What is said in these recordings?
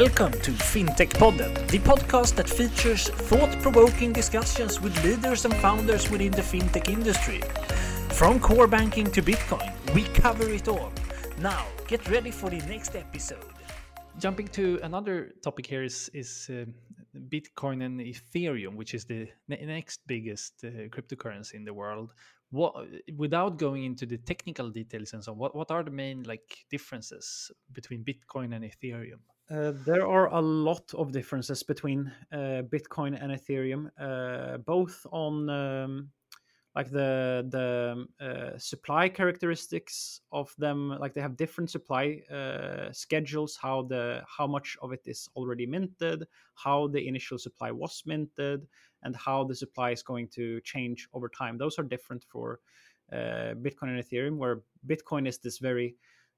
Welcome to FinTech Podden, the podcast that features thought provoking discussions with leaders and founders within the fintech industry. From core banking to Bitcoin, we cover it all. Now, get ready for the next episode. Jumping to another topic here is, is uh, Bitcoin and Ethereum, which is the next biggest uh, cryptocurrency in the world what without going into the technical details and so on, what, what are the main like differences between bitcoin and ethereum uh, there are a lot of differences between uh, bitcoin and ethereum uh, both on um, like the the uh, supply characteristics of them like they have different supply uh, schedules how the how much of it is already minted how the initial supply was minted and how the supply is going to change over time. Those are different for bitcoin and ethereum where bitcoin is this very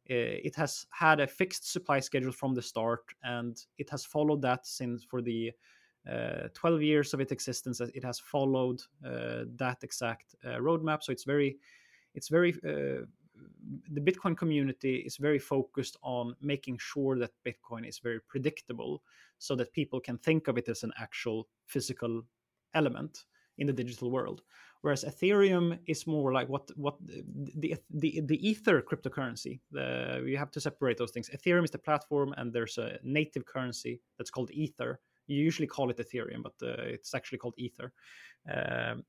it has had a fixed supply schedule from the start and it has followed that since for the uh, 12 years of its existence it has followed uh, that exact uh, roadmap. So it's very it's very the bitcoin community is very focused on making sure that bitcoin is very predictable so that people can think of it as an actual physical element in the digital world whereas ethereum is more like what what the the, the ether cryptocurrency the, you have to separate those things ethereum is the platform and there's a native currency that's called ether you usually call it Ethereum, but uh, it's actually called Ether. Um,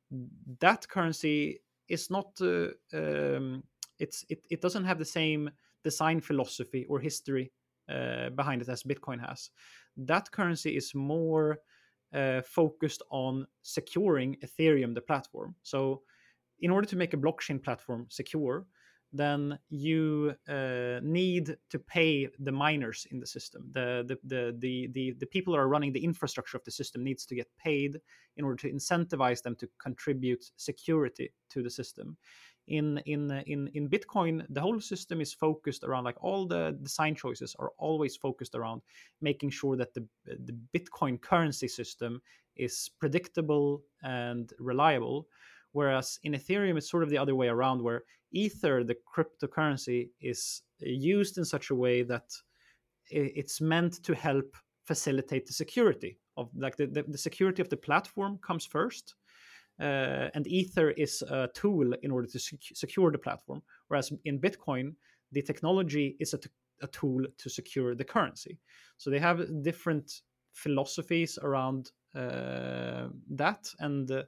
that currency is not. Uh, um, it's it, it doesn't have the same design philosophy or history uh, behind it as Bitcoin has. That currency is more uh, focused on securing Ethereum, the platform. So, in order to make a blockchain platform secure, then you uh, need to pay the miners in the system. The, the, the, the, the, the people that are running the infrastructure of the system needs to get paid in order to incentivize them to contribute security to the system. In, in, in, in Bitcoin, the whole system is focused around like all the design choices are always focused around making sure that the, the Bitcoin currency system is predictable and reliable Whereas in Ethereum, it's sort of the other way around, where Ether, the cryptocurrency, is used in such a way that it's meant to help facilitate the security of like the, the, the security of the platform comes first. Uh, and Ether is a tool in order to sec- secure the platform. Whereas in Bitcoin, the technology is a, t- a tool to secure the currency. So they have different philosophies around uh, that. And uh,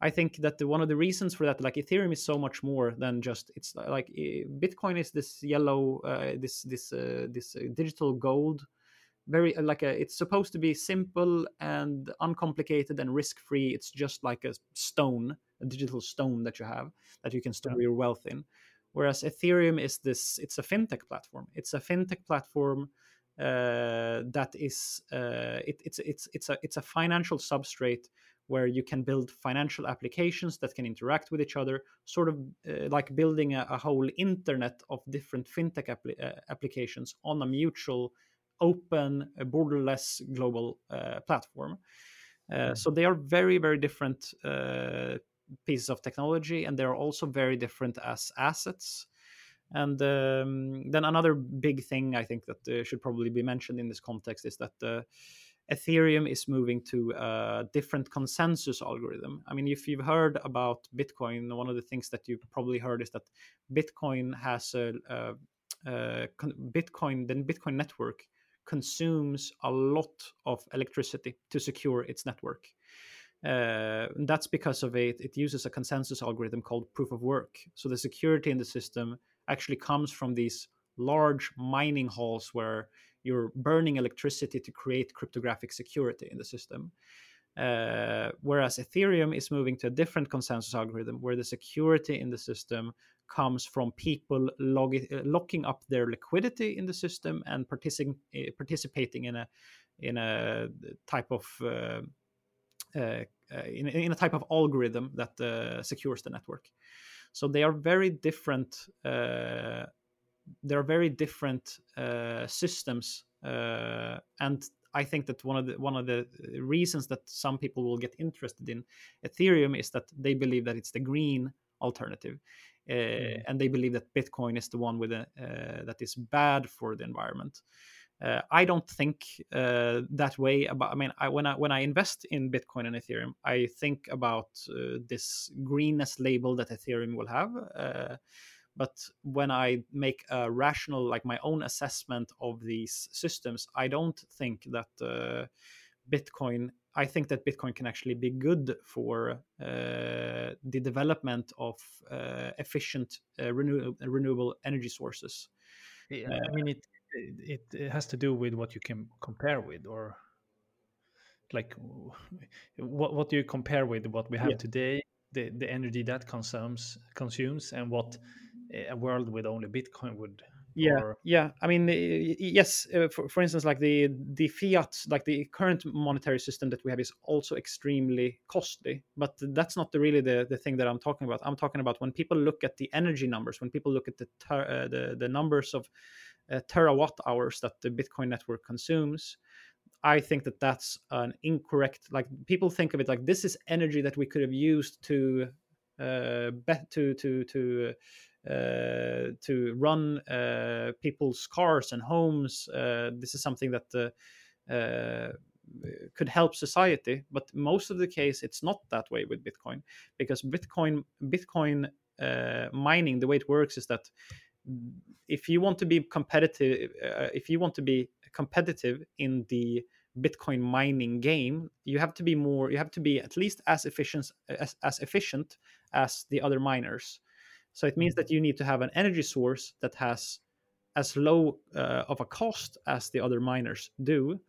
I think that the, one of the reasons for that, like Ethereum, is so much more than just it's like Bitcoin is this yellow, uh, this this uh, this uh, digital gold, very uh, like a, it's supposed to be simple and uncomplicated and risk free. It's just like a stone, a digital stone that you have that you can store yeah. your wealth in. Whereas Ethereum is this, it's a fintech platform. It's a fintech platform uh, that is uh, it, it's it's it's a it's a financial substrate where you can build financial applications that can interact with each other, sort of uh, like building a, a, whole internet of different fintech appli- uh, applications on a mutual, open, uh, borderless global uh, platform. Mm-hmm. So they are very, very different uh, pieces of technology, and they are also very different as assets. And um, then another big thing I think that should probably be mentioned in this context is that Ethereum is moving to a different consensus algorithm. I mean, if you've heard about Bitcoin, one of the things that you've probably heard is that Bitcoin has a, a, a Bitcoin, the Bitcoin network consumes a lot of electricity to secure its network. Uh, that's because of it. It uses a consensus algorithm called proof of work. So the security in the system actually comes from these large mining halls where you're burning electricity to create cryptographic security in the system. Uh, whereas Ethereum is moving to a different consensus algorithm where the security in the system comes from people log- uh, locking up their liquidity in the system and partici- uh, participating in a in a type of uh, uh, uh in, in, a type of algorithm that secures the network. So they are very different there are very different uh, systems, uh, and I think that one of the one of the reasons that some people will get interested in Ethereum is that they believe that it's the green alternative, mm. and they believe that Bitcoin is the one with a, uh, that is bad for the environment. uh, I don't think uh, that way about. I mean, I, when I when I invest in Bitcoin and Ethereum, I think about this greenness label that Ethereum will have. But when I make a rational, like my own assessment of these systems, I don't think that uh, Bitcoin. I think that Bitcoin can actually be good for uh, the development of uh, efficient uh, renew- uh, renewable energy sources. Yeah, I mean it it, it has to do with what you can compare with or like what what do you compare with what we have yeah. today the the energy that consumes consumes and what a world with only bitcoin would yeah or... yeah i mean yes uh, for, for instance like the the fiat like the current monetary system that we have is also extremely costly but that's not the, really the the thing that i'm talking about i'm talking about when people look at the energy numbers when people look at the uh, the the numbers of uh, terawatt hours that the Bitcoin network consumes. I think that that's an incorrect. Like people think of it like this is energy that we could have used to uh, bet to to to uh, to run uh, people's cars and homes. Uh, this is something that uh, uh, could help society, but most of the case it's not that way with Bitcoin because Bitcoin Bitcoin mining the way it works is that if you want to be competitive, uh, if you want to be competitive in the Bitcoin mining game, you have to be more. You have to be at least as efficient as, as efficient as the other miners. So it means that you need to have an energy source that has as low uh, of a cost as the other miners do.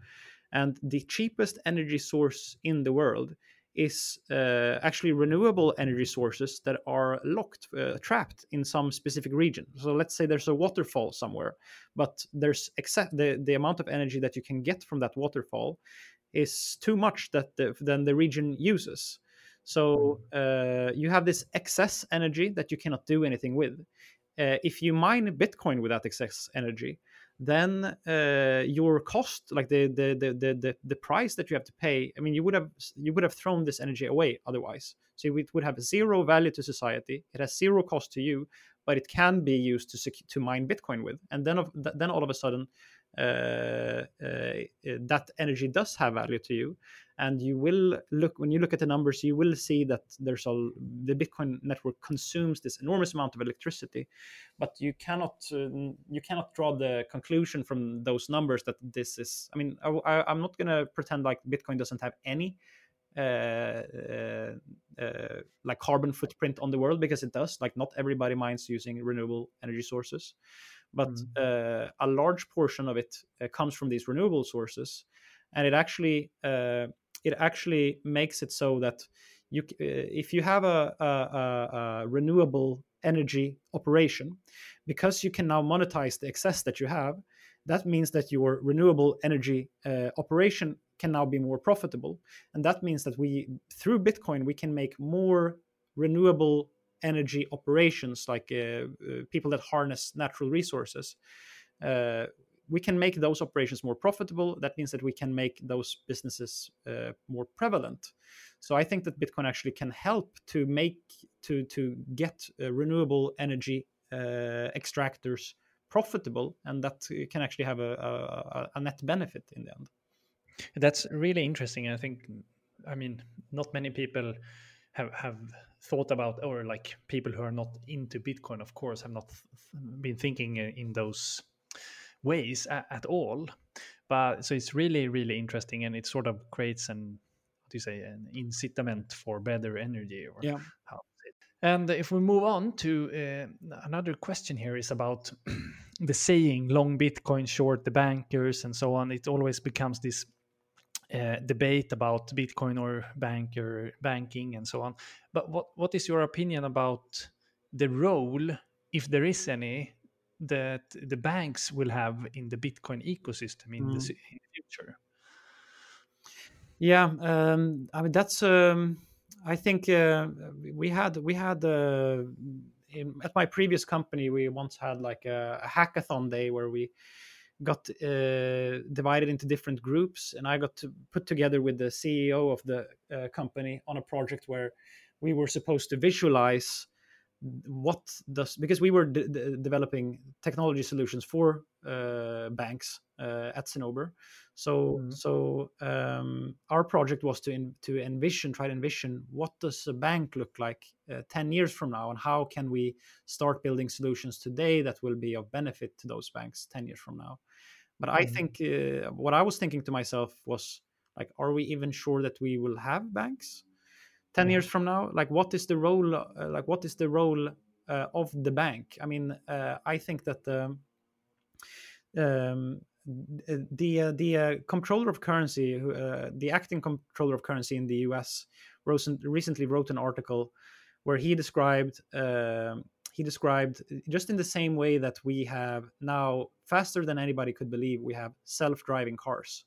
And the cheapest energy source in the world is uh, actually renewable energy sources that are locked, uh, trapped in some specific region. So let's say there's a waterfall somewhere, but there's except the, the amount of energy that you can get from that waterfall is too much that the, then the region uses. So uh, you have this excess energy that you cannot do anything with. Uh, if you mine Bitcoin with that excess energy, then uh, your cost like the, the the the the price that you have to pay i mean you would have you would have thrown this energy away otherwise. So it would have zero value to society. It has zero cost to you but it can be used to to mine bitcoin with. And then of, then all of a sudden that energy does have value to you. And you will look when you look at the numbers you will see that there's a the bitcoin network consumes this enormous amount of electricity. But you cannot uh, you cannot draw the conclusion from those numbers that this is i mean I, am not going to pretend like bitcoin doesn't have any uh, uh, uh, like carbon footprint on the world because it does. Like not everybody mines using renewable energy sources but mm. a large portion of it uh, comes from these renewable sources and it actually it actually makes it so that you if you have a, a, a, renewable energy operation because you can now monetize the excess that you have that means that your renewable energy uh, operation can now be more profitable and that means that we through bitcoin we can make more renewable energy operations like uh, uh, people that harness natural resources uh, we can make those operations more profitable. That means that we can make those businesses uh, more prevalent. So I think that Bitcoin actually can help to make to to get uh, renewable energy uh, extractors profitable, and that can actually have a, a, a, net benefit in the end. That's really interesting. I think, I mean, not many people have have thought about, or like people who are not into Bitcoin, of course, have not been thinking in those ways at, at all. But so it's really, really interesting, and it sort of creates an what do you say an incitament for better energy or yeah. how and if we move on to uh, another question here is about the saying long bitcoin short the bankers and so on it always becomes this uh, debate about bitcoin or banker banking and so on but what what is your opinion about the role if there is any that the banks will have in the Bitcoin ecosystem in, mm. the, in the, future? Yeah, um, I mean that's. Um, I think uh, we had we had uh, in, at my previous company we once had like a, a hackathon day where we got uh, divided into different groups and i got to put together with the ceo of the uh, company on a project where we were supposed to visualize what does because we were de- de- developing technology solutions for uh, banks uh, at Cinnober. So Mhm. so um, our project was to in, to envision, try to envision what does a bank look like uh, ten years from now, and how can we start building solutions today that will be of benefit to those banks ten years from now. But I Mhm. think uh, what I was thinking to myself was like, are we even sure that we will have banks? 10 Yeah. years from now like what is the role uh, like what is the role uh, of the bank i mean uh, i think that um, um, the uh, the uh, comptroller of currency uh, the acting comptroller of currency in the us recently wrote an article where he described um, he described uh, just in the same way that we have now faster than anybody could believe we have self-driving cars.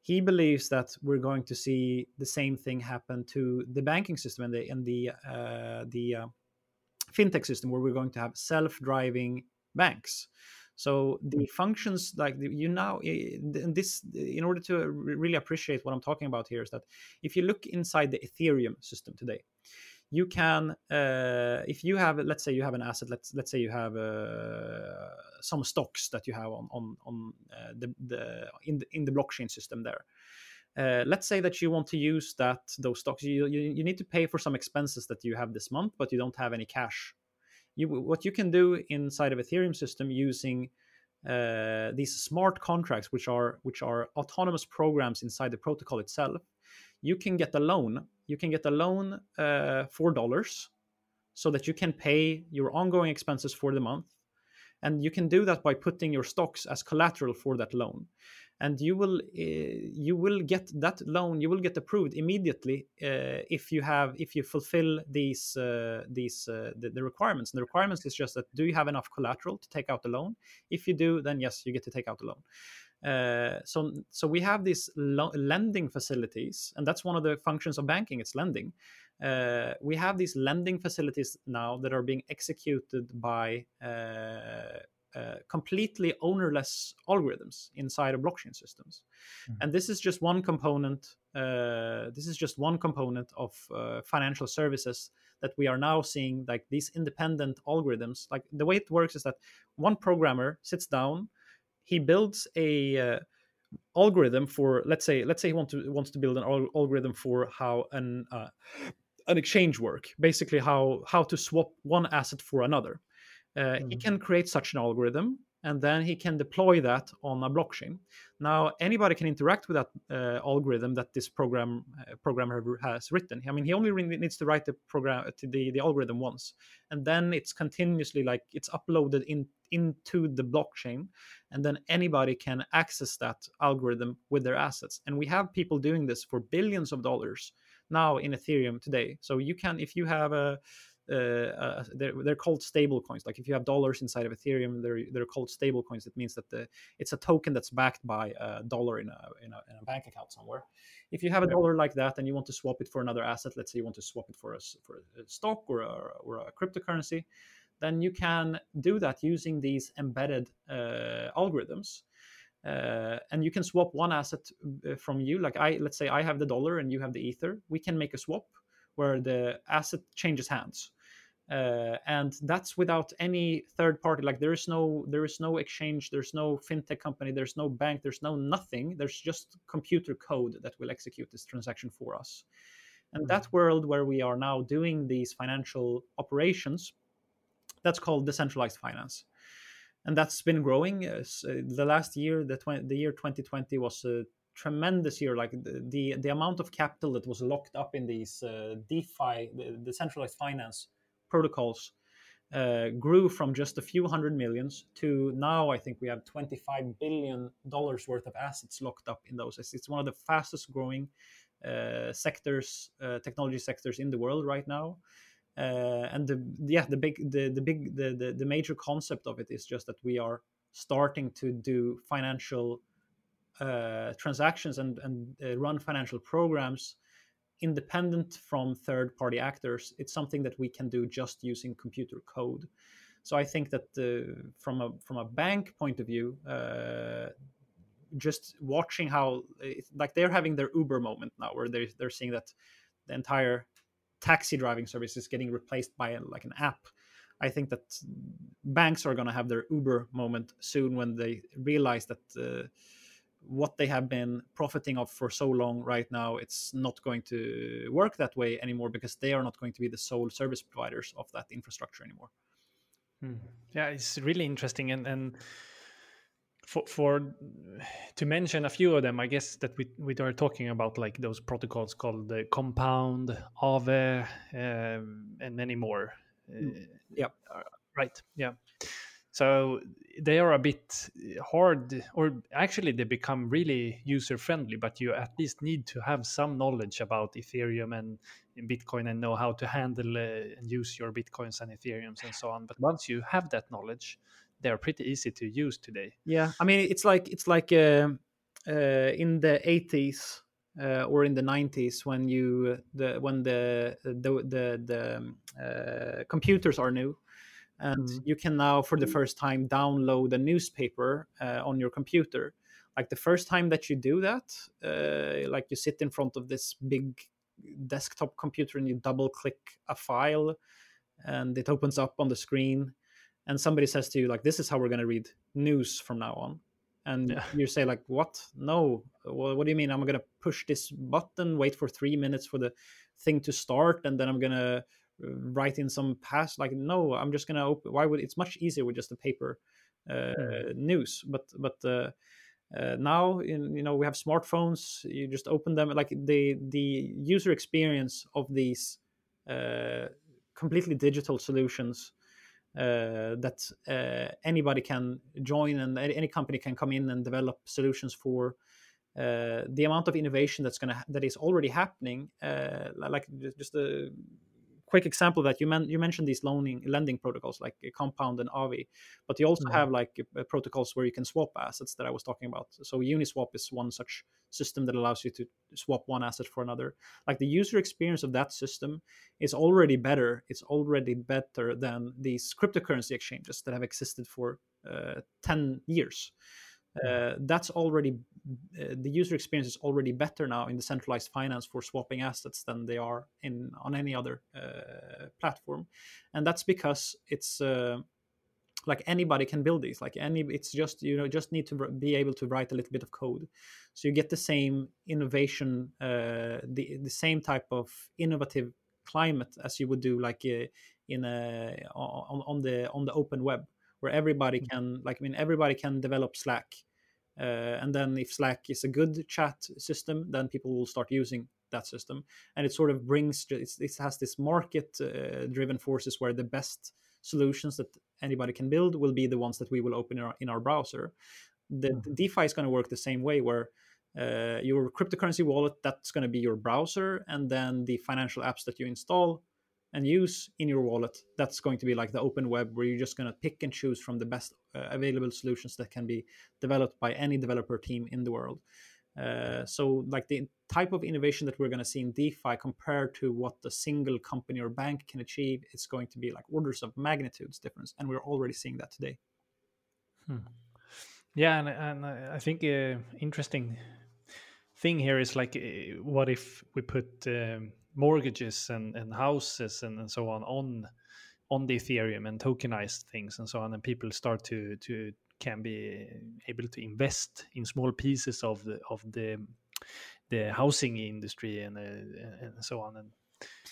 He believes that we're going to see the same thing happen to the banking system and the and the uh, the uh, fintech system where we're going to have self-driving banks. So the mm. functions like the, you now eh, eh, i- this eh, in order to uh, really appreciate what i'm talking about here is that if you look inside the ethereum system today you can uh, if you have let's say you have an asset let's let's say you have uh, some stocks that you have on on on uh, the, the in the in the blockchain system there uh, let's say that you want to use that those stocks you, you you need to pay for some expenses that you have this month but you don't have any cash. You what you can do inside of ethereum system using uh, these smart contracts which are which are autonomous programs inside the protocol itself you can get a loan you can get a loan uh, for dollars so that you can pay your ongoing expenses for the month. And you can do that by putting your stocks as collateral for that loan. And you will uh, you will get that loan you will get approved immediately uh, if you have if you fulfill these uh, these the, the requirements. And the requirements is just that do you have enough collateral to take out the loan? If you do then yes you get to take out the loan uh, so so we have these lo- lending facilities and that's one of the functions of banking it's lending. Uh, we have these lending facilities now that are being executed by uh, uh, completely ownerless algorithms inside of blockchain systems. Mhm. and this is just one component uh, this is just one component of uh, financial services that we are now seeing like these independent algorithms. Like the way it works is that one programmer sits down he builds a uh, algorithm for let's say let's say he want to wants to build an al- algorithm for how an uh, an exchange work basically how how to swap one asset for another uh, he Mhm. can create such an algorithm and then he can deploy that on a blockchain. Now anybody can interact with that uh, algorithm that this program uh, programmer has written. I mean he only really needs to write the program to the, the algorithm once and then it's continuously like it's uploaded in into the blockchain and then anybody can access that algorithm with their assets. And we have people doing this for billions of dollars now in ethereum today. So you can if you have a uh, uh, they're, they're called stable coins. Like if you have dollars inside of ethereum they're they're called stable coins. It means that the it's a token that's backed by a dollar in a in a, in a bank account somewhere. If you have a Yeah. dollar like that and you want to swap it for another asset let's say you want to swap it for a for a stock or a, or a cryptocurrency then you can do that using these embedded uh, algorithms. Uh, and you can swap one asset uh, from you. Like i let's say i have the dollar and you have the ether. We can make a swap where the asset changes hands uh, and that's without any third party. Like there is no there is no exchange there's no fintech company there's no bank there's no nothing. There's just computer code that will execute this transaction for us. And that world where we are now doing these financial operations that's called decentralized finance. And that's been growing. Uh, the last year the, the year 2020 was a tremendous year. Like the, the the amount of capital that was locked up in these uh, defi the decentralized finance protocols uh, grew from just a few hundred millions to now I think we have 25 billion dollars worth of assets locked up in those. It's, one of the fastest growing uh, sectors, uh, technology sectors in the world right now. Uh, and the yeah the big the the big the, the the major concept of it is just that we are starting to do financial uh, transactions and and uh, run financial programs independent from third party actors it's something that we can do just using computer code so i think that uh, from a from a bank point of view uh, just watching how like they're having their uber moment now where they're, they're seeing that the entire taxi driving service is getting replaced by like an app. I think that banks are going to have their Uber moment soon when they realize that uh, what they have been profiting of for so long right now it's not going to work that way anymore because they are not going to be the sole service providers of that infrastructure anymore. Hmm. Yeah, it's really interesting and and for, for to mention a few of them, I guess that we we are talking about like those protocols called the Compound, Aave, um, and many more. Mm. Yeah. Uh, right. Yeah. So they are a bit hard, or actually they become really user friendly. But you at least need to have some knowledge about Ethereum and Bitcoin and know how to handle uh, and use your Bitcoins and Ethereums and so on. But once you have that knowledge, they're pretty easy to use today. Yeah, I mean it's like it's like uh, uh, in the 80s uh, or in the 90s when you the when the the the, the um, uh, computers are new and mm-hmm. you can now for the first time download a newspaper uh, on your computer. Like the first time that you do that uh, like you sit in front of this big desktop computer and you double click a file and it opens up on the screen and somebody says to you like this is how we're going to read news from now on. And yeah. you say like what? No. Well, what do you mean? I'm going to push this button wait for three minutes for the thing to start and then i'm going to write in some past like no i'm just going to open why would it's much easier with just a paper uh, mm. news but but uh, uh, now in, you know we have smartphones you just open them like the the user experience of these uh, completely digital solutions uh, that uh, anybody can join and any company can come in and develop solutions for uh, the amount of innovation that's gonna that is already happening uh, like just a quick example that you men- you mentioned these loaning lending protocols like Compound and Aave, but you also mm-hmm. have like uh, protocols where you can swap assets that I was talking about. So Uniswap is one such system that allows you to swap one asset for another. Like the user experience of that system is already better. It's already better than these cryptocurrency exchanges that have existed for uh, ten years. Uh, that's already uh, the user experience is already better now in the centralized finance for swapping assets than they are in on any other uh, platform, and that's because it's uh, like anybody can build these. Like any, it's just you know just need to be able to write a little bit of code, so you get the same innovation, uh, the the same type of innovative climate as you would do like in a on, on the on the open web where everybody mm. can like i mean everybody can develop slack uh, and then if slack is a good chat system then people will start using that system and it sort of brings it has this market uh, driven forces where the best solutions that anybody can build will be the ones that we will open in our, in our browser the, mm-hmm. the defi is going to work the same way where uh, your cryptocurrency wallet that's going to be your browser and then the financial apps that you install and use in your wallet that's going to be like the open web where you're just going to pick and choose from the best uh, available solutions that can be developed by any developer team in the world uh, so like the type of innovation that we're going to see in defi compared to what the single company or bank can achieve it's going to be like orders of magnitudes difference and we're already seeing that today hmm. yeah and, and i think uh, interesting thing here is like uh, what if we put um, mortgages and, and houses and, and so on on on the Ethereum and tokenized things and so on, and people start to to can be able to invest in small pieces of the of the the housing industry and uh, and so on and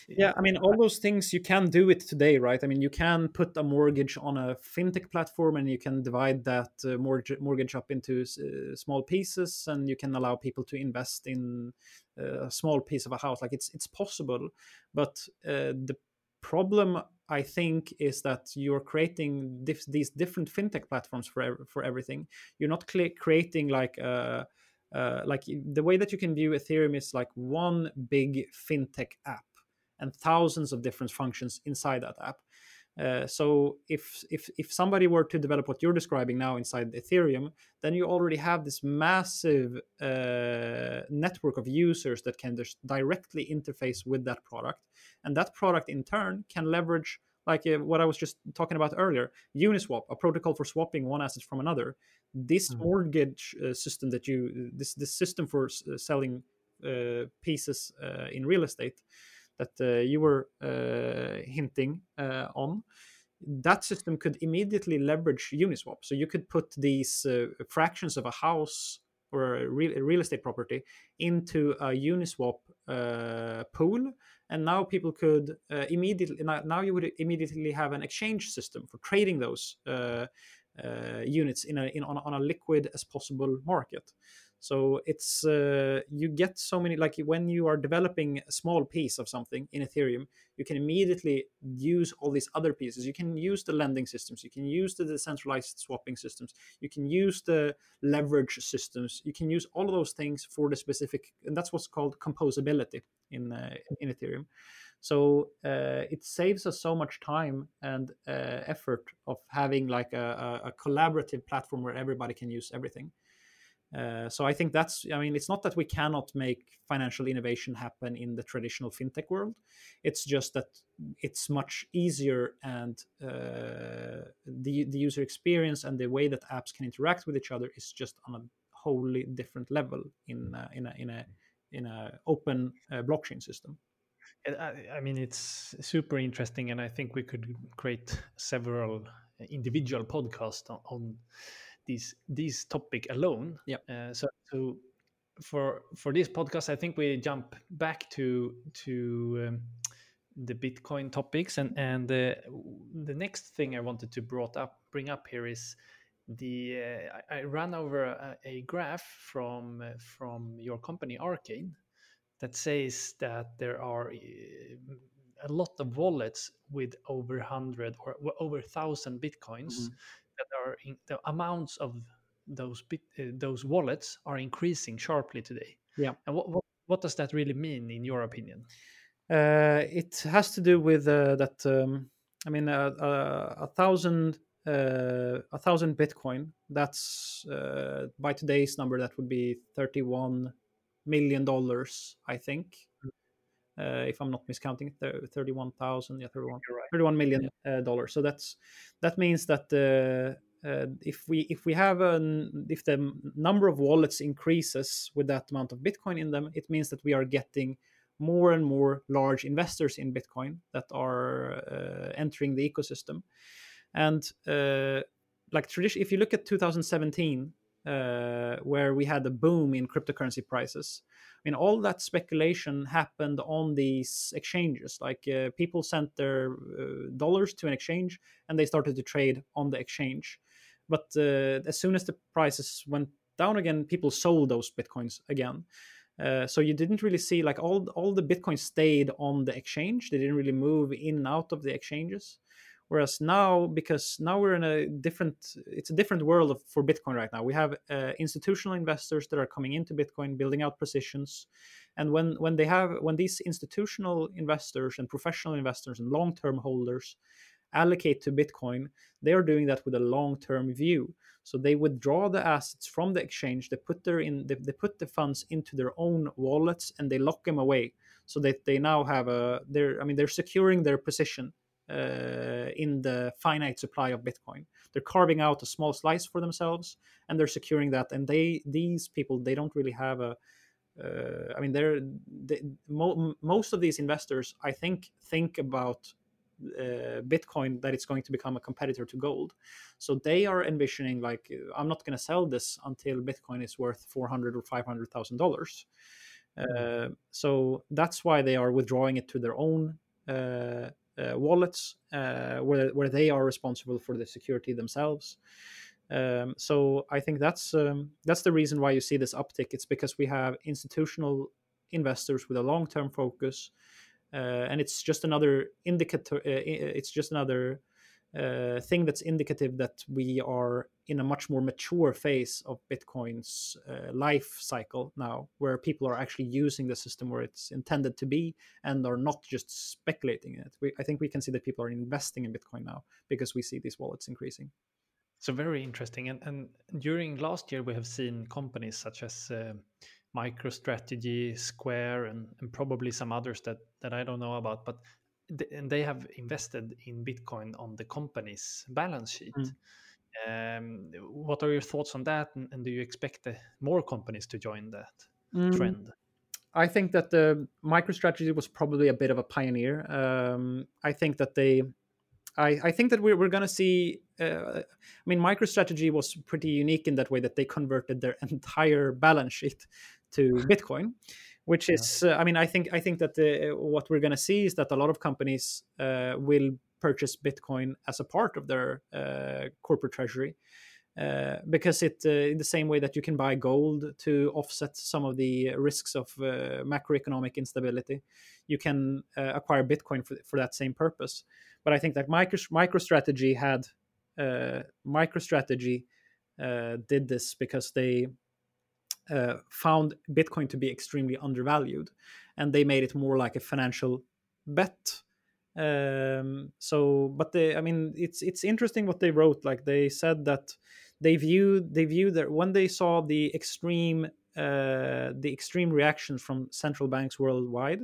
yeah i mean all those things you can do it today right? I mean you can put a mortgage on a fintech platform and you can divide that uh, mortgage, mortgage up into uh, small pieces and you can allow people to invest in uh, a small piece of a house. Like it's it's possible but uh, the problem i think is that you're creating dif- these different fintech platforms for for everything. You're not cl- creating like uh, uh, like the way that you can view ethereum is like one big fintech app and thousands of different functions inside that app. Uh, so if if if somebody were to develop what you're describing now inside Ethereum, then you already have this massive uh, network of users that can just directly interface with that product, and that product in turn can leverage like uh, what I was just talking about earlier, Uniswap, a protocol for swapping one asset from another. This mm-hmm. mortgage uh, system that you this this system for uh, selling uh, pieces in real estate that uh, you were uh, hinting uh, on, that system could immediately leverage Uniswap. So you could put these fractions of a house or a real, real estate property into a Uniswap uh, pool, and now people could uh, immediately now, you would immediately have an exchange system for trading those uh, units in a in on, on a liquid as possible market. So it's uh, you get so many like when you are developing a small piece of something in Ethereum, you can immediately use all these other pieces. You can use the lending systems, you can use the decentralized swapping systems, you can use the leverage systems, you can use all of those things for the specific, and that's what's called composability in uh, in Ethereum. So uh, it saves us so much time and uh, effort of having like a, a, a collaborative platform where everybody can use everything. Uh, so I think that's. I mean, it's not that we cannot make financial innovation happen in the traditional fintech world. It's just that it's much easier, and uh, the the user experience and the way that apps can interact with each other is just on a wholly different level in a, in a in a in a open uh, blockchain system. I, mean, it's super interesting, and I think we could create several individual podcasts on, on this this topic alone. Yeah. Uh, so, so for for this podcast, I think we jump back to to um, the Bitcoin topics, and and uh, the next thing I wanted to brought up bring up here is the uh, I, I ran over a, a graph from uh, from your company Arcane that says that there are uh, a lot of wallets with over 100 or over 1000 bitcoins Mhm. That are in, the amounts of those bit, uh, those wallets are increasing sharply today Yeah. and what, what what does that really mean in your opinion Uh, it has to do with uh, that. Um, I mean, uh, uh, a thousand, uh, a thousand Bitcoin. That's uh, by today's number, that would be thirty-one million dollars, I think. Uh, if I'm not miscounting, Thir- thirty-one thousand, yeah, thirty-one. right 31 million uh, dollars. So that's that means that uh, uh, if we if we have an if the number of wallets increases with that amount of Bitcoin in them, it means that we are getting more and more large investors in Bitcoin that are uh, entering the ecosystem. And uh, like tradition, if you look at 2017, uh, where we had a boom in cryptocurrency prices, I mean, all that speculation happened on these exchanges. Like uh, people sent their uh, dollars to an exchange and they started to trade on the exchange. But uh, as soon as the prices went down again, people sold those bitcoins again. Uh, so you didn't really see like all all the bitcoins stayed on the exchange. They didn't really move in and out of the exchanges. Whereas now, because now we're in a different, it's a different world of, for Bitcoin right now. We have uh, institutional investors that are coming into Bitcoin, building out positions, and when when they have when these institutional investors and professional investors and long term holders allocate to Bitcoin, they are doing that with a long term view. So they withdraw the assets from the exchange. They put their in they, they put the funds into their own wallets and they lock them away. So that they now have a they're I mean they're securing their position uh, in the finite supply of Bitcoin. They're carving out a small slice for themselves, and they're securing that. And they, these people, they don't really have a. Uh, I mean, they're they, mo- most of these investors, I think, think about uh, Bitcoin that it's going to become a competitor to gold. So they are envisioning like, I'm not going to sell this until Bitcoin is worth four hundred or five hundred thousand dollars. Uh, so that's why they are withdrawing it to their own uh, uh, wallets uh, where, where they are responsible for the security themselves. Um, so I think that's um, that's the reason why you see this uptick. It's because we have institutional investors with a long-term focus, uh, and it's just another indicator. Uh, it's just another uh, thing that's indicative that we are in a much more mature phase of Bitcoin's uh, life cycle now, where people are actually using the system where it's intended to be and are not just speculating in it. We, I think we can see that people are investing in Bitcoin now because we see these wallets increasing. So very interesting. And, and during last year, we have seen companies such as uh, MicroStrategy, Square, and, and probably some others that, that I don't know about, but th- and they have invested in Bitcoin on the company's balance sheet. Mm. Um, what are your thoughts on that? And, and do you expect uh, more companies to join that Mm. trend? I think that the MicroStrategy was probably a bit of a pioneer. Um, I think that they, I, I think that we're, we're going to see. Uh, I mean, MicroStrategy was pretty unique in that way that they converted their entire balance sheet to Bitcoin, which is, uh, I mean, I think I think that the, what we're going to see is that a lot of companies uh, will purchase Bitcoin as a part of their uh, corporate treasury. Uh, because it uh, in the same way that you can buy gold to offset some of the risks of uh, macroeconomic instability you can uh, acquire bitcoin for, for that same purpose but i think that micro microstrategy had uh, microstrategy did this because they found bitcoin to be extremely undervalued and they made it more like a financial bet um so but they i mean it's it's interesting what they wrote. Like they said that they viewed they viewed that when they saw the extreme uh the extreme reactions from central banks worldwide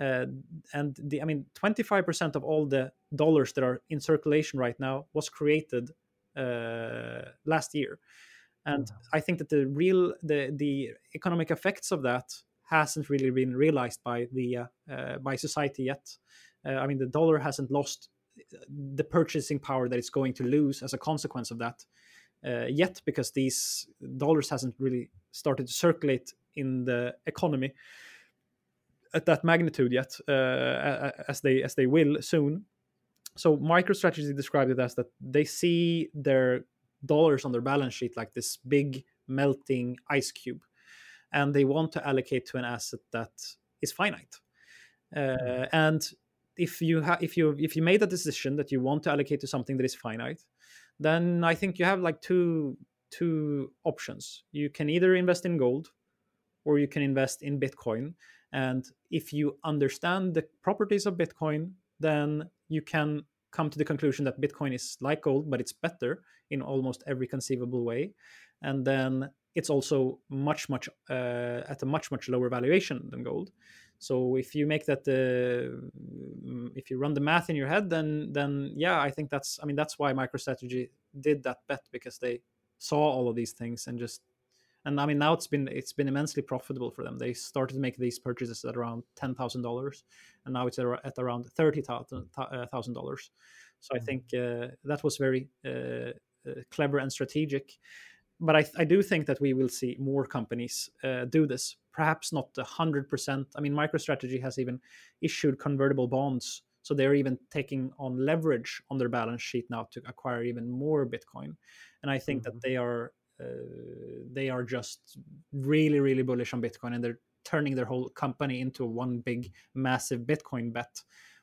uh, and the i mean 25% of all the dollars that are in circulation right now was created uh, last year. And i think that the real the the economic effects of that hasn't really been realized by the uh, uh by society yet uh, I mean, the dollar hasn't lost the purchasing power that it's going to lose as a consequence of that uh, yet, because these dollars hasn't really started to circulate in the economy at that magnitude yet, uh, as they as they will soon. So, MicroStrategy described it as that they see their dollars on their balance sheet like this big melting ice cube, and they want to allocate to an asset that is finite. Uh, mm. and if you have if you if you made a decision that you want to allocate to something that is finite then i think you have like two two options. You can either invest in gold or you can invest in bitcoin. And if you understand the properties of bitcoin then you can come to the conclusion that bitcoin is like gold but it's better in almost every conceivable way. And then it's also much much uh, at a much much lower valuation than gold so if you make that the if you run the math in your head then then yeah i think that's i mean that's why microstrategy did that bet because they saw all of these things and just and i mean now it's been it's been immensely profitable for them they started to make these purchases at around $10000 and now it's at around $30000 uh, so i mm. think uh, that was very uh, uh, clever and strategic but I, I, do think that we will see more companies uh, do this. Perhaps not hundred percent. I mean, MicroStrategy has even issued convertible bonds, so they're even taking on leverage on their balance sheet now to acquire even more Bitcoin. And I think mm-hmm. that they are uh, they are just really really bullish on Bitcoin, and they're turning their whole company into one big massive Bitcoin bet.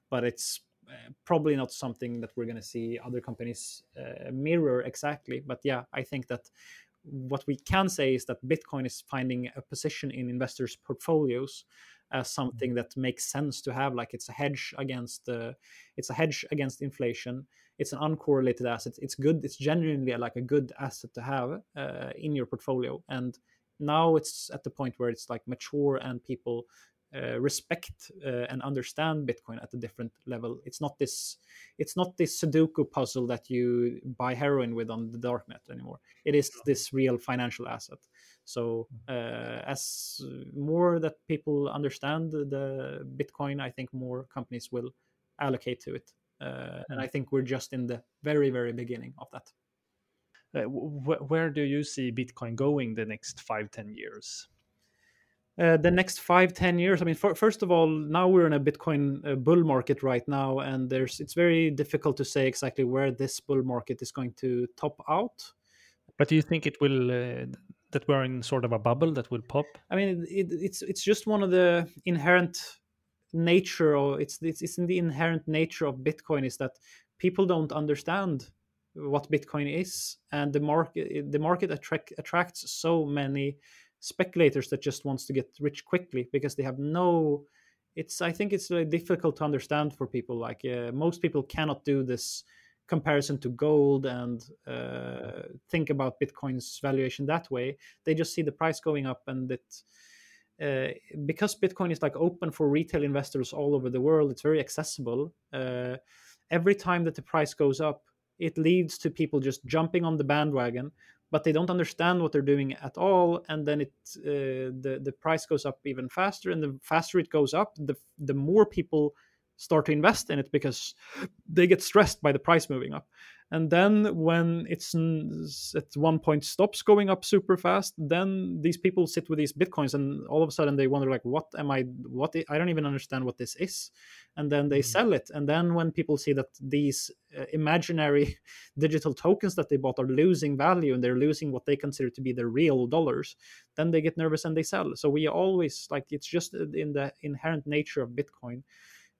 But it's uh, probably not something that we're going to see other companies uh, mirror exactly. But yeah, I think that what we can say is that Bitcoin is finding a position in investors' portfolios as something that makes sense to have. Like it's a hedge against uh, it's a hedge against inflation. It's an uncorrelated asset. It's good. It's genuinely like a good asset to have uh, in your portfolio. And now it's at the point where it's like mature and people uh, respect uh, and understand Bitcoin at a different level. It's not this it's not this Sudoku puzzle that you buy heroin with on the darknet anymore. It is this real financial asset. So mm. uh, as more that people understand the Bitcoin, I think more companies will allocate to it. Uh, and I think we're just in the very very beginning of that. Uh, wh- where do you see Bitcoin going the next five ten years? Uh, the next five ten years. I mean for, first of all now we're in a bitcoin uh, bull market right now and there's it's very difficult to say exactly where this bull market is going to top out. But do you think it will uh, that we're in sort of a bubble that will pop? I mean it, it's it's just one of the inherent nature or it's, it's it's in the inherent nature of bitcoin is that people don't understand what bitcoin is and the market the market attract, attracts so many speculators that just wants to get rich quickly because they have no it's i think it's really difficult to understand for people like uh, most people cannot do this comparison to gold and uh, think about bitcoin's valuation that way. They just see the price going up and it uh, because bitcoin is like open for retail investors all over the world it's very accessible uh, every time that the price goes up it leads to people just jumping on the bandwagon but they don't understand what they're doing at all and then it uh, the the price goes up even faster and the faster it goes up the the more people start to invest in it because they get stressed by the price moving up and then when it's at one point stops going up super fast then these people sit with these bitcoins and all of a sudden they wonder like what am i what i don't even understand what this is. And then they mm-hmm. sell it. And then when people see that these uh, imaginary digital tokens that they bought are losing value and they're losing what they consider to be the real dollars then they get nervous and they sell. So we always like it's just in the inherent nature of bitcoin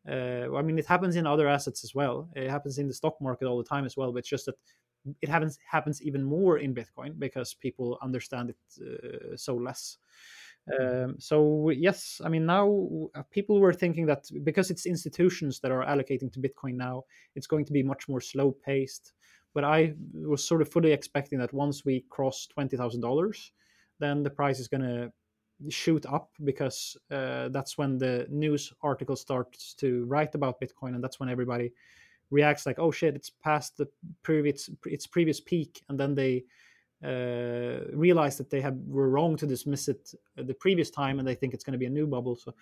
uh, I mean, it happens in other assets as well. It happens in the stock market all the time as well. But it's just that it happens happens even more in Bitcoin because people understand it uh, so less. Um, so yes, I mean now uh, people were thinking that because it's institutions that are allocating to Bitcoin now, it's going to be much more slow paced. But I was sort of fully expecting that once we cross twenty thousand dollars, then the price is going to shoot up because uh, that's when the news article starts to write about Bitcoin, and that's when everybody reacts like, "Oh shit, it's past the previous its previous peak," and then they uh, realize that they have were wrong to dismiss it the previous time, and they think it's going to be a new bubble. So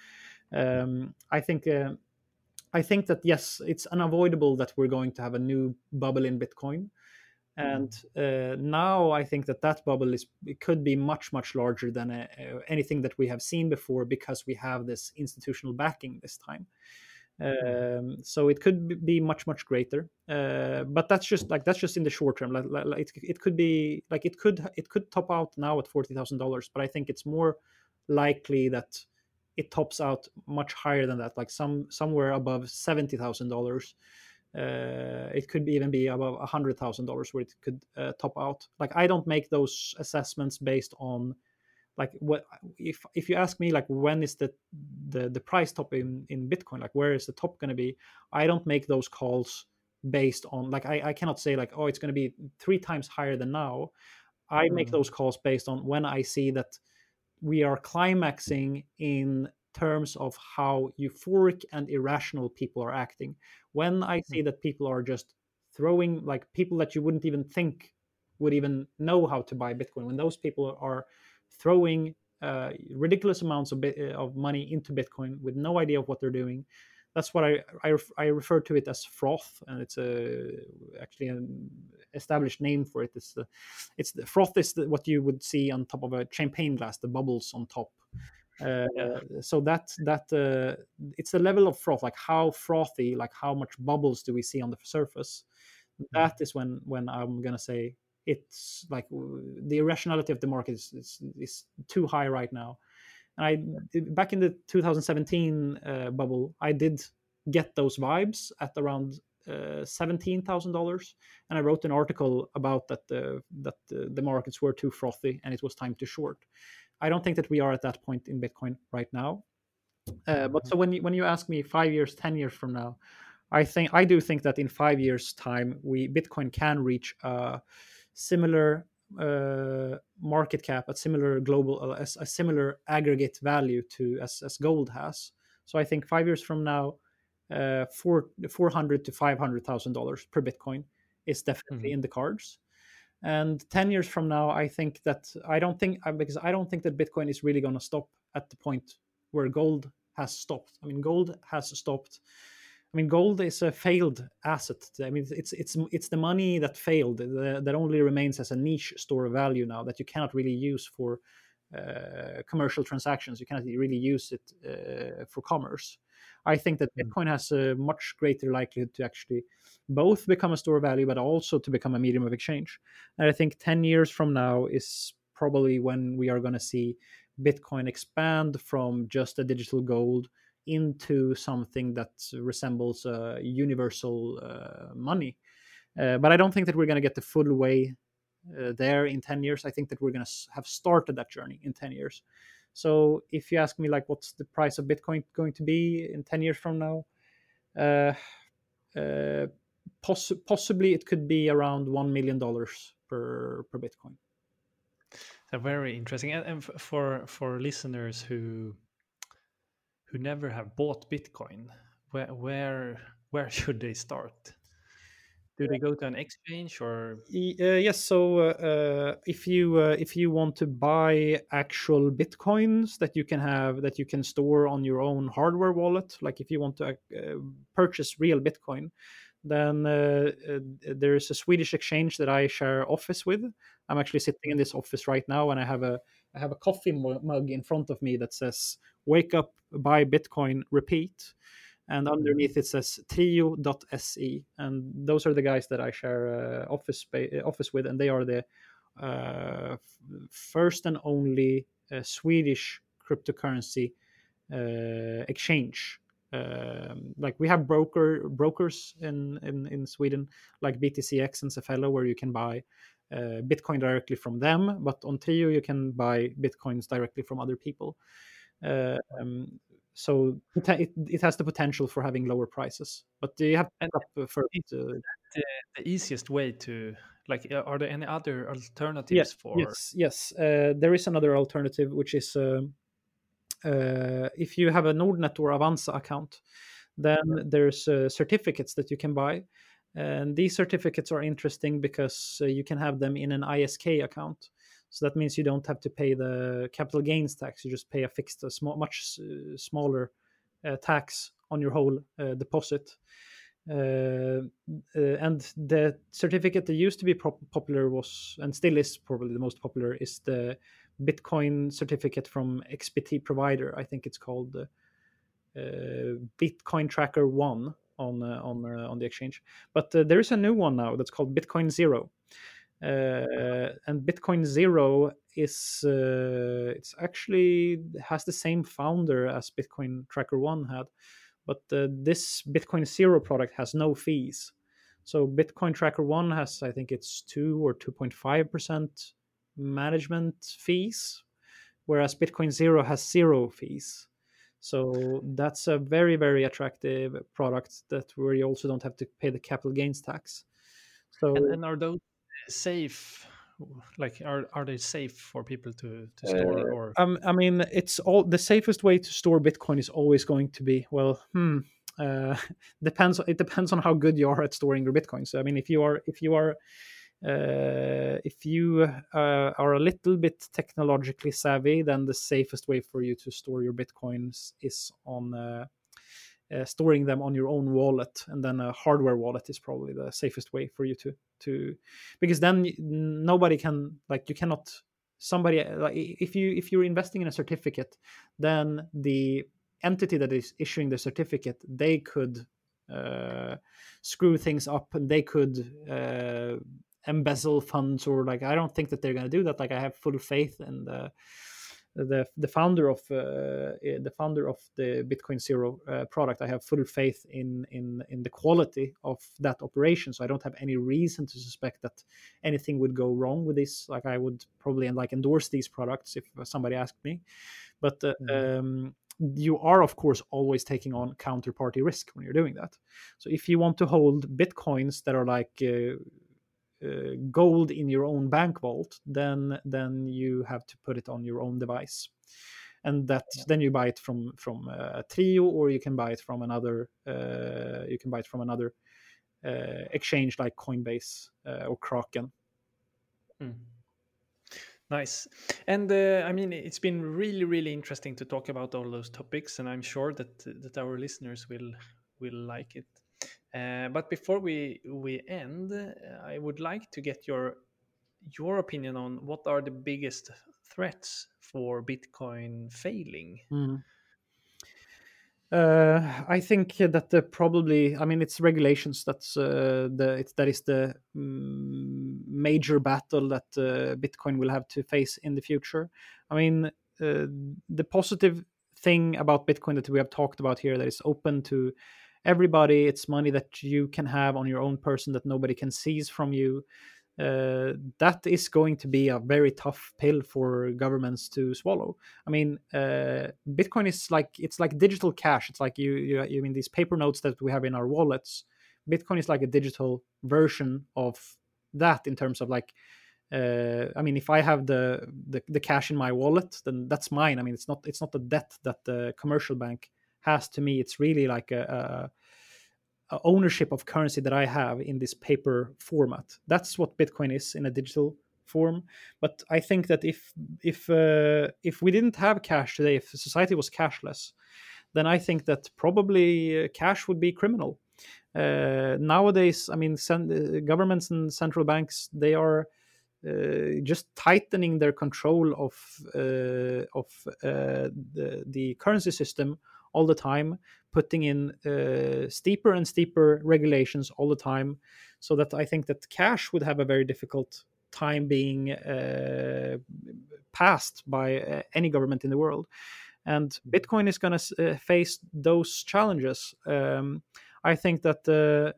um, I think. Uh, I think that yes, it's unavoidable that we're going to have a new bubble in Bitcoin, and mm. uh, now i think that that bubble is it could be much much larger than uh, uh, anything that we have seen before because we have this institutional backing this time mm. um, so it could be much much greater uh, but that's just like that's just in the short term like, like it, it could be like it could it could top out now at $40000 but i think it's more likely that it tops out much higher than that like some somewhere above $70000 uh, it could be even be above a hundred thousand dollars where it could uh, top out. Like I don't make those assessments based on like what if if you ask me like when is the the the price top in in Bitcoin like where is the top going to be? I don't make those calls based on like I, I cannot say like oh it's going to be three times higher than now. I mm. make those calls based on when I see that we are climaxing in terms of how euphoric and irrational people are acting. When I see hmm. that people are just throwing, like people that you wouldn't even think would even know how to buy Bitcoin, when those people are throwing uh, ridiculous amounts of, bit, of money into Bitcoin with no idea of what they're doing, that's what I, I, I refer to it as froth, and it's a actually an established name for it. It's the it's the froth is the, what you would see on top of a champagne glass, the bubbles on top. Uh, so that that uh, it's the level of froth like how frothy like how much bubbles do we see on the surface? Mm-hmm. that is when when i'm gonna say it's like the irrationality of the market is, is, is too high right now. And i back in the 2017 uh, bubble i did get those vibes at around uh, seventeen thousand dollars, and I wrote an article about that the that the, the, markets were too frothy and it was time to short. I don't think that we are at that point in Bitcoin right now. Uh, but so mm-hmm. when you, when you ask me five years, ten years from now, I think I do think that in five years' time, we Bitcoin can reach a similar uh, market cap, a similar global, a, a, similar aggregate value to as, as gold has. So I think five years from now, uh, four four hundred to five hundred thousand dollars per Bitcoin is definitely mm-hmm. in the cards and 10 years from now i think that i don't think uh, because i don't think that bitcoin is really going to stop at the point where gold has stopped. I mean gold has stopped. I mean gold is a failed asset. I mean it's it's it's the money that failed that only remains as a niche store of value now that you cannot really use for uh, commercial transactions. You cannot really use it uh, for commerce I think that hmm. Bitcoin has a much greater likelihood to actually both become a store of value, but also to become a medium of exchange. And I think 10 years from now is probably when we are going to see Bitcoin expand from just a digital gold into something that resembles a universal uh, money. Uh, but I don't think that we're going to get the full way uh, there in 10 years. I think that we're going to have started that journey in 10 years. So if you ask me like what's the price of Bitcoin going to be in 10 years from now, uh, uh, poss- possibly it could be around $1 million per, per Bitcoin. Very interesting. And, and for, for listeners who, who never have bought Bitcoin, where, where, where should they start? Do they go to an exchange or? Uh, yes. So uh, if you uh, if you want to buy actual bitcoins that you can have that you can store on your own hardware wallet, like if you want to uh, purchase real Bitcoin, then uh, uh, there is a Swedish exchange that I share office with. I'm actually sitting in this office right now, and I have a I have a coffee mug in front of me that says "Wake up, buy Bitcoin, repeat." And underneath it says trijo.se and those are the guys that i share uh, office uh, office with and they are the uh, first and only uh, swedish cryptocurrency uh, exchange. Um, like we have broker brokers in, in in sweden like btcx and Safello where you can buy uh, bitcoin directly from them but on trijo you can buy bitcoins directly from other people. Um, so it, it has the potential for having lower prices but you have to up for it, the, the, easiest way to like are there any other alternatives for yes yes uh, there is another alternative which is uh, uh, if you have a nordnet or avanza account then there's uh, certificates that you can buy and these certificates are interesting because uh, you can have them in an isk account so that means you don't have to pay the capital gains tax. You just pay a fixed, a small, much uh, smaller uh, tax on your whole uh, deposit. Uh, uh, and the certificate that used to be popular was, and still is probably the most popular, is the Bitcoin certificate from XBT Provider. I think it's called uh, Bitcoin Tracker One on on on the exchange. But there is a new one now that's called Bitcoin Zero and Bitcoin Zero is uh, it's actually has the same founder as Bitcoin Tracker One had, but uh, this Bitcoin Zero product has no fees. So Bitcoin Tracker One has, I think it's two or two point five percent management fees, whereas Bitcoin Zero has zero fees. So that's a very very attractive product that where you also don't have to pay the capital gains tax. So and, and are those safe? Like are are they safe for people to to store uh, or? um, i mean it's all the safest way to store bitcoin is always going to be well hmm uh, depends it depends on how good you are at storing your bitcoin. So i mean if you are if you are uh, if you uh, are a little bit technologically savvy then the safest way for you to store your bitcoins is on uh, uh, storing them on your own wallet and then a hardware wallet is probably the safest way for you to to because then nobody can like you cannot somebody like if you if you're investing in a certificate then the entity that is issuing the certificate they could uh, screw things up and they could uh, embezzle funds or like i don't think that they're going to do that. Like i have full faith in the the the founder of uh, eh, the founder of the Bitcoin Zero uh, product. I have full faith in in in the quality of that operation, so I don't have any reason to suspect that anything would go wrong with this. Like I would probably like endorse these products if somebody asked me, but uh, mm. um, you are of course always taking on counterparty risk when you're doing that. So if you want to hold bitcoins that are like uh, uh, gold in your own bank vault, then then you have to put it on your own device, and that yeah. then you buy it from from uh, Trijo or you can buy it from another uh, you can buy it from another uh, exchange like Coinbase uh, or Kraken. Mm. Nice. And uh, I mean, it's been really, really interesting to talk about all those topics, and I'm sure that that our listeners will will like it. Uh, but before we we end, uh, I would like to get your your opinion on what are the biggest threats for Bitcoin failing. Mm. Uh, I think that probably, I mean, it's regulations. That's uh, the it's, that is the um, major battle that uh, Bitcoin will have to face in the future. I mean, uh, the positive thing about Bitcoin that we have talked about here that is open to everybody it's money that you can have on your own person that nobody can seize from you uh, that is going to be a very tough pill for governments to swallow. I mean, uh, Bitcoin is like it's like digital cash. It's like you, you you mean these paper notes that we have in our wallets. Bitcoin is like a digital version of that in terms of like. Uh, I mean, if I have the, the the cash in my wallet, then that's mine. I mean, it's not it's not a debt that the commercial bank has to me it's really like a, ownership of currency that I have in this paper format. That's what Bitcoin is in a digital form. But I think that if if uh, if we didn't have cash today, if society was cashless, then I think that probably uh, cash would be criminal. Uh, nowadays, I mean, uh, governments and central banks they are uh, just tightening their control of uh, of the, the currency system all the time, putting in uh, steeper and steeper regulations all the time, so that I think that cash would have a very difficult time being uh, passed by uh, any government in the world. And mm. Bitcoin is going to uh, face those challenges. Um, I think that uh,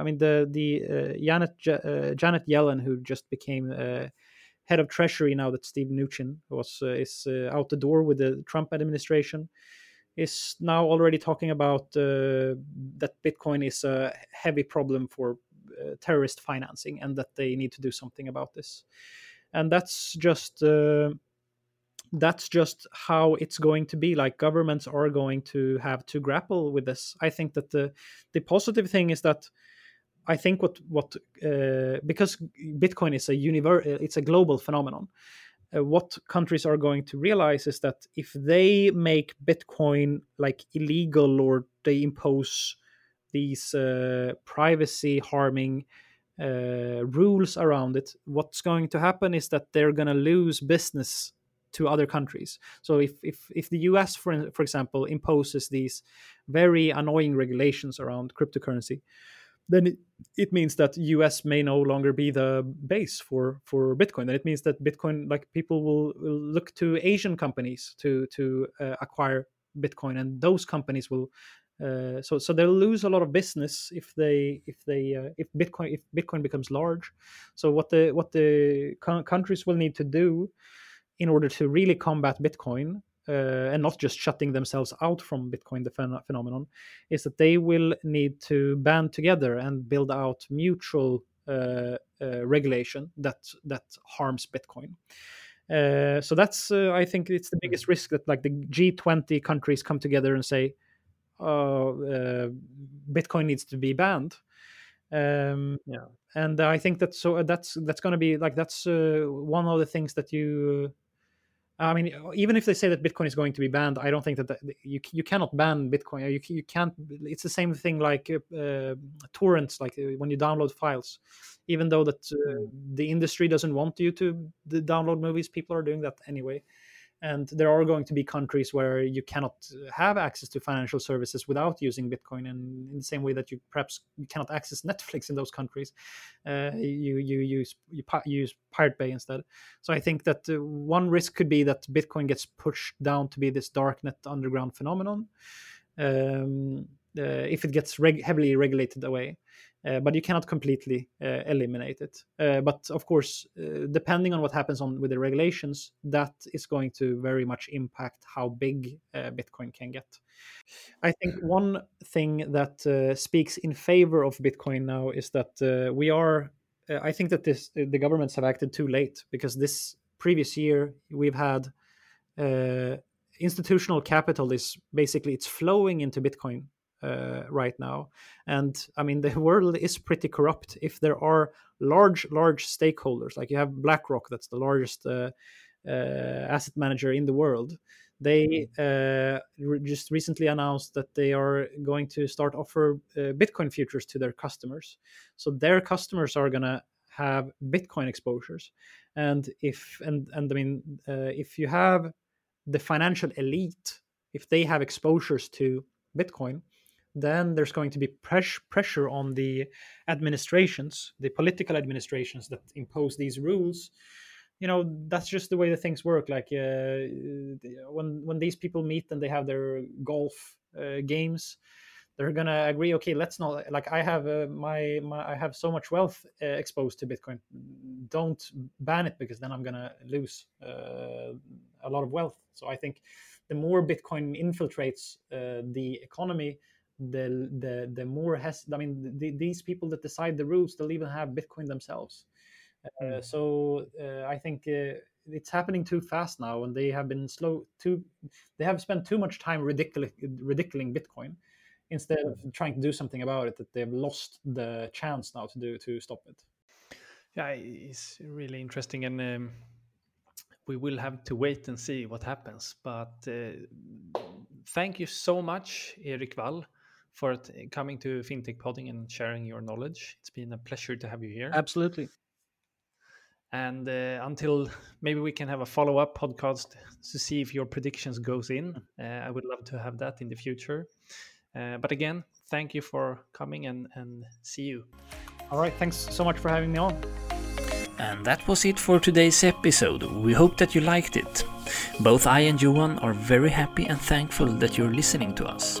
I mean the the Janet Janet Yellen, who just became head of treasury now that Steve Mnuchin was uh, is uh, out the door with the Trump administration is now already talking about uh, that Bitcoin is a heavy problem for uh, terrorist financing and that they need to do something about this. And that's just uh, that's just how it's going to be. Like governments are going to have to grapple with this. I think that the the positive thing is that I think what what uh, because Bitcoin is a univer- it's a global phenomenon uh, what countries are going to realize is that if they make Bitcoin like illegal or they impose these uh, privacy harming uh, rules around it, what's going to happen is that they're going to lose business to other countries. So if if if the US, for for example, imposes these very annoying regulations around cryptocurrency, then it, it means that US may no longer be the base for for Bitcoin. And it means that Bitcoin, like people will, will look to Asian companies to to uh, acquire Bitcoin, and those companies will. Uh, so so they'll lose a lot of business if they if they uh, if Bitcoin if Bitcoin becomes large. So what the what the countries will need to do in order to really combat Bitcoin uh, and not just shutting themselves out from Bitcoin, the phen- phenomenon, is that they will need to band together and build out mutual uh, uh, regulation that that harms Bitcoin. Uh, so that's, uh, I think, it's the biggest risk that like the G20 countries come together and say, oh, uh, Bitcoin needs to be banned. Um, yeah, and I think that so that's that's going to be like that's one of the things that you I mean, even if they say that Bitcoin is going to be banned, I don't think that, that you you cannot ban Bitcoin. You you can't. It's the same thing like uh, uh torrents, like uh, when you download files. Even though that uh, mm. the industry doesn't want you to download movies, people are doing that anyway and there are going to be countries where you cannot have access to financial services without using bitcoin. And in the same way that you perhaps cannot access netflix in those countries uh, you you use you use pirate bay instead. So i think that uh, one risk could be that bitcoin gets pushed down to be this darknet underground phenomenon um, uh, if it gets reg- heavily regulated away Eh, but you cannot completely uh, eliminate it. Uh, but of course, depending on what happens on with the regulations, that is going to very much impact how big Bitcoin can get. I think mm. one thing that speaks in favor of Bitcoin now is that we are. I think that this the governments have acted too late because this previous year we've had uh, institutional capital is basically it's flowing into bitcoin uh, right now. And I mean, the world is pretty corrupt. If there are large, large stakeholders, like you have BlackRock, that's the largest uh, uh, asset manager in the world, they mm-hmm. uh, re- just recently announced that they are going to start offer uh, Bitcoin futures to their customers. So their customers are gonna have Bitcoin exposures, and if and and I mean, uh, if you have the financial elite, if they have exposures to Bitcoin, then there's going to be pres- pressure on the administrations, the political administrations that impose these rules. You know, that's just the way the things work. Like uh, when when these people meet and they have their golf uh, games, they're gonna agree. Okay, let's not like I have uh, my, my I have so much wealth uh, exposed to Bitcoin. Don't ban it because then I'm gonna lose uh, a lot of wealth. So I think the more Bitcoin infiltrates uh, the economy, the the the more has i mean the, these people that decide the rules they'll even have bitcoin themselves. Uh, mm. so uh, i think uh, it's happening too fast now and they have been slow too they have spent too much time ridiculing ridiculing bitcoin instead of trying to do something about it that they've lost the chance now to do to stop it. Yeah it's really interesting and um, we will have to wait and see what happens but uh, thank you so much eric wall for coming to fintech podding and sharing your knowledge it's been a pleasure to have you here absolutely and uh, until maybe we can have a follow-up podcast to see if your predictions goes in uh, i would love to have that in the future uh, but again thank you for coming and, and see you all right thanks so much for having me on and that was it for today's episode. We hope that you liked it. Both I and Johan are very happy and thankful that you're listening to us.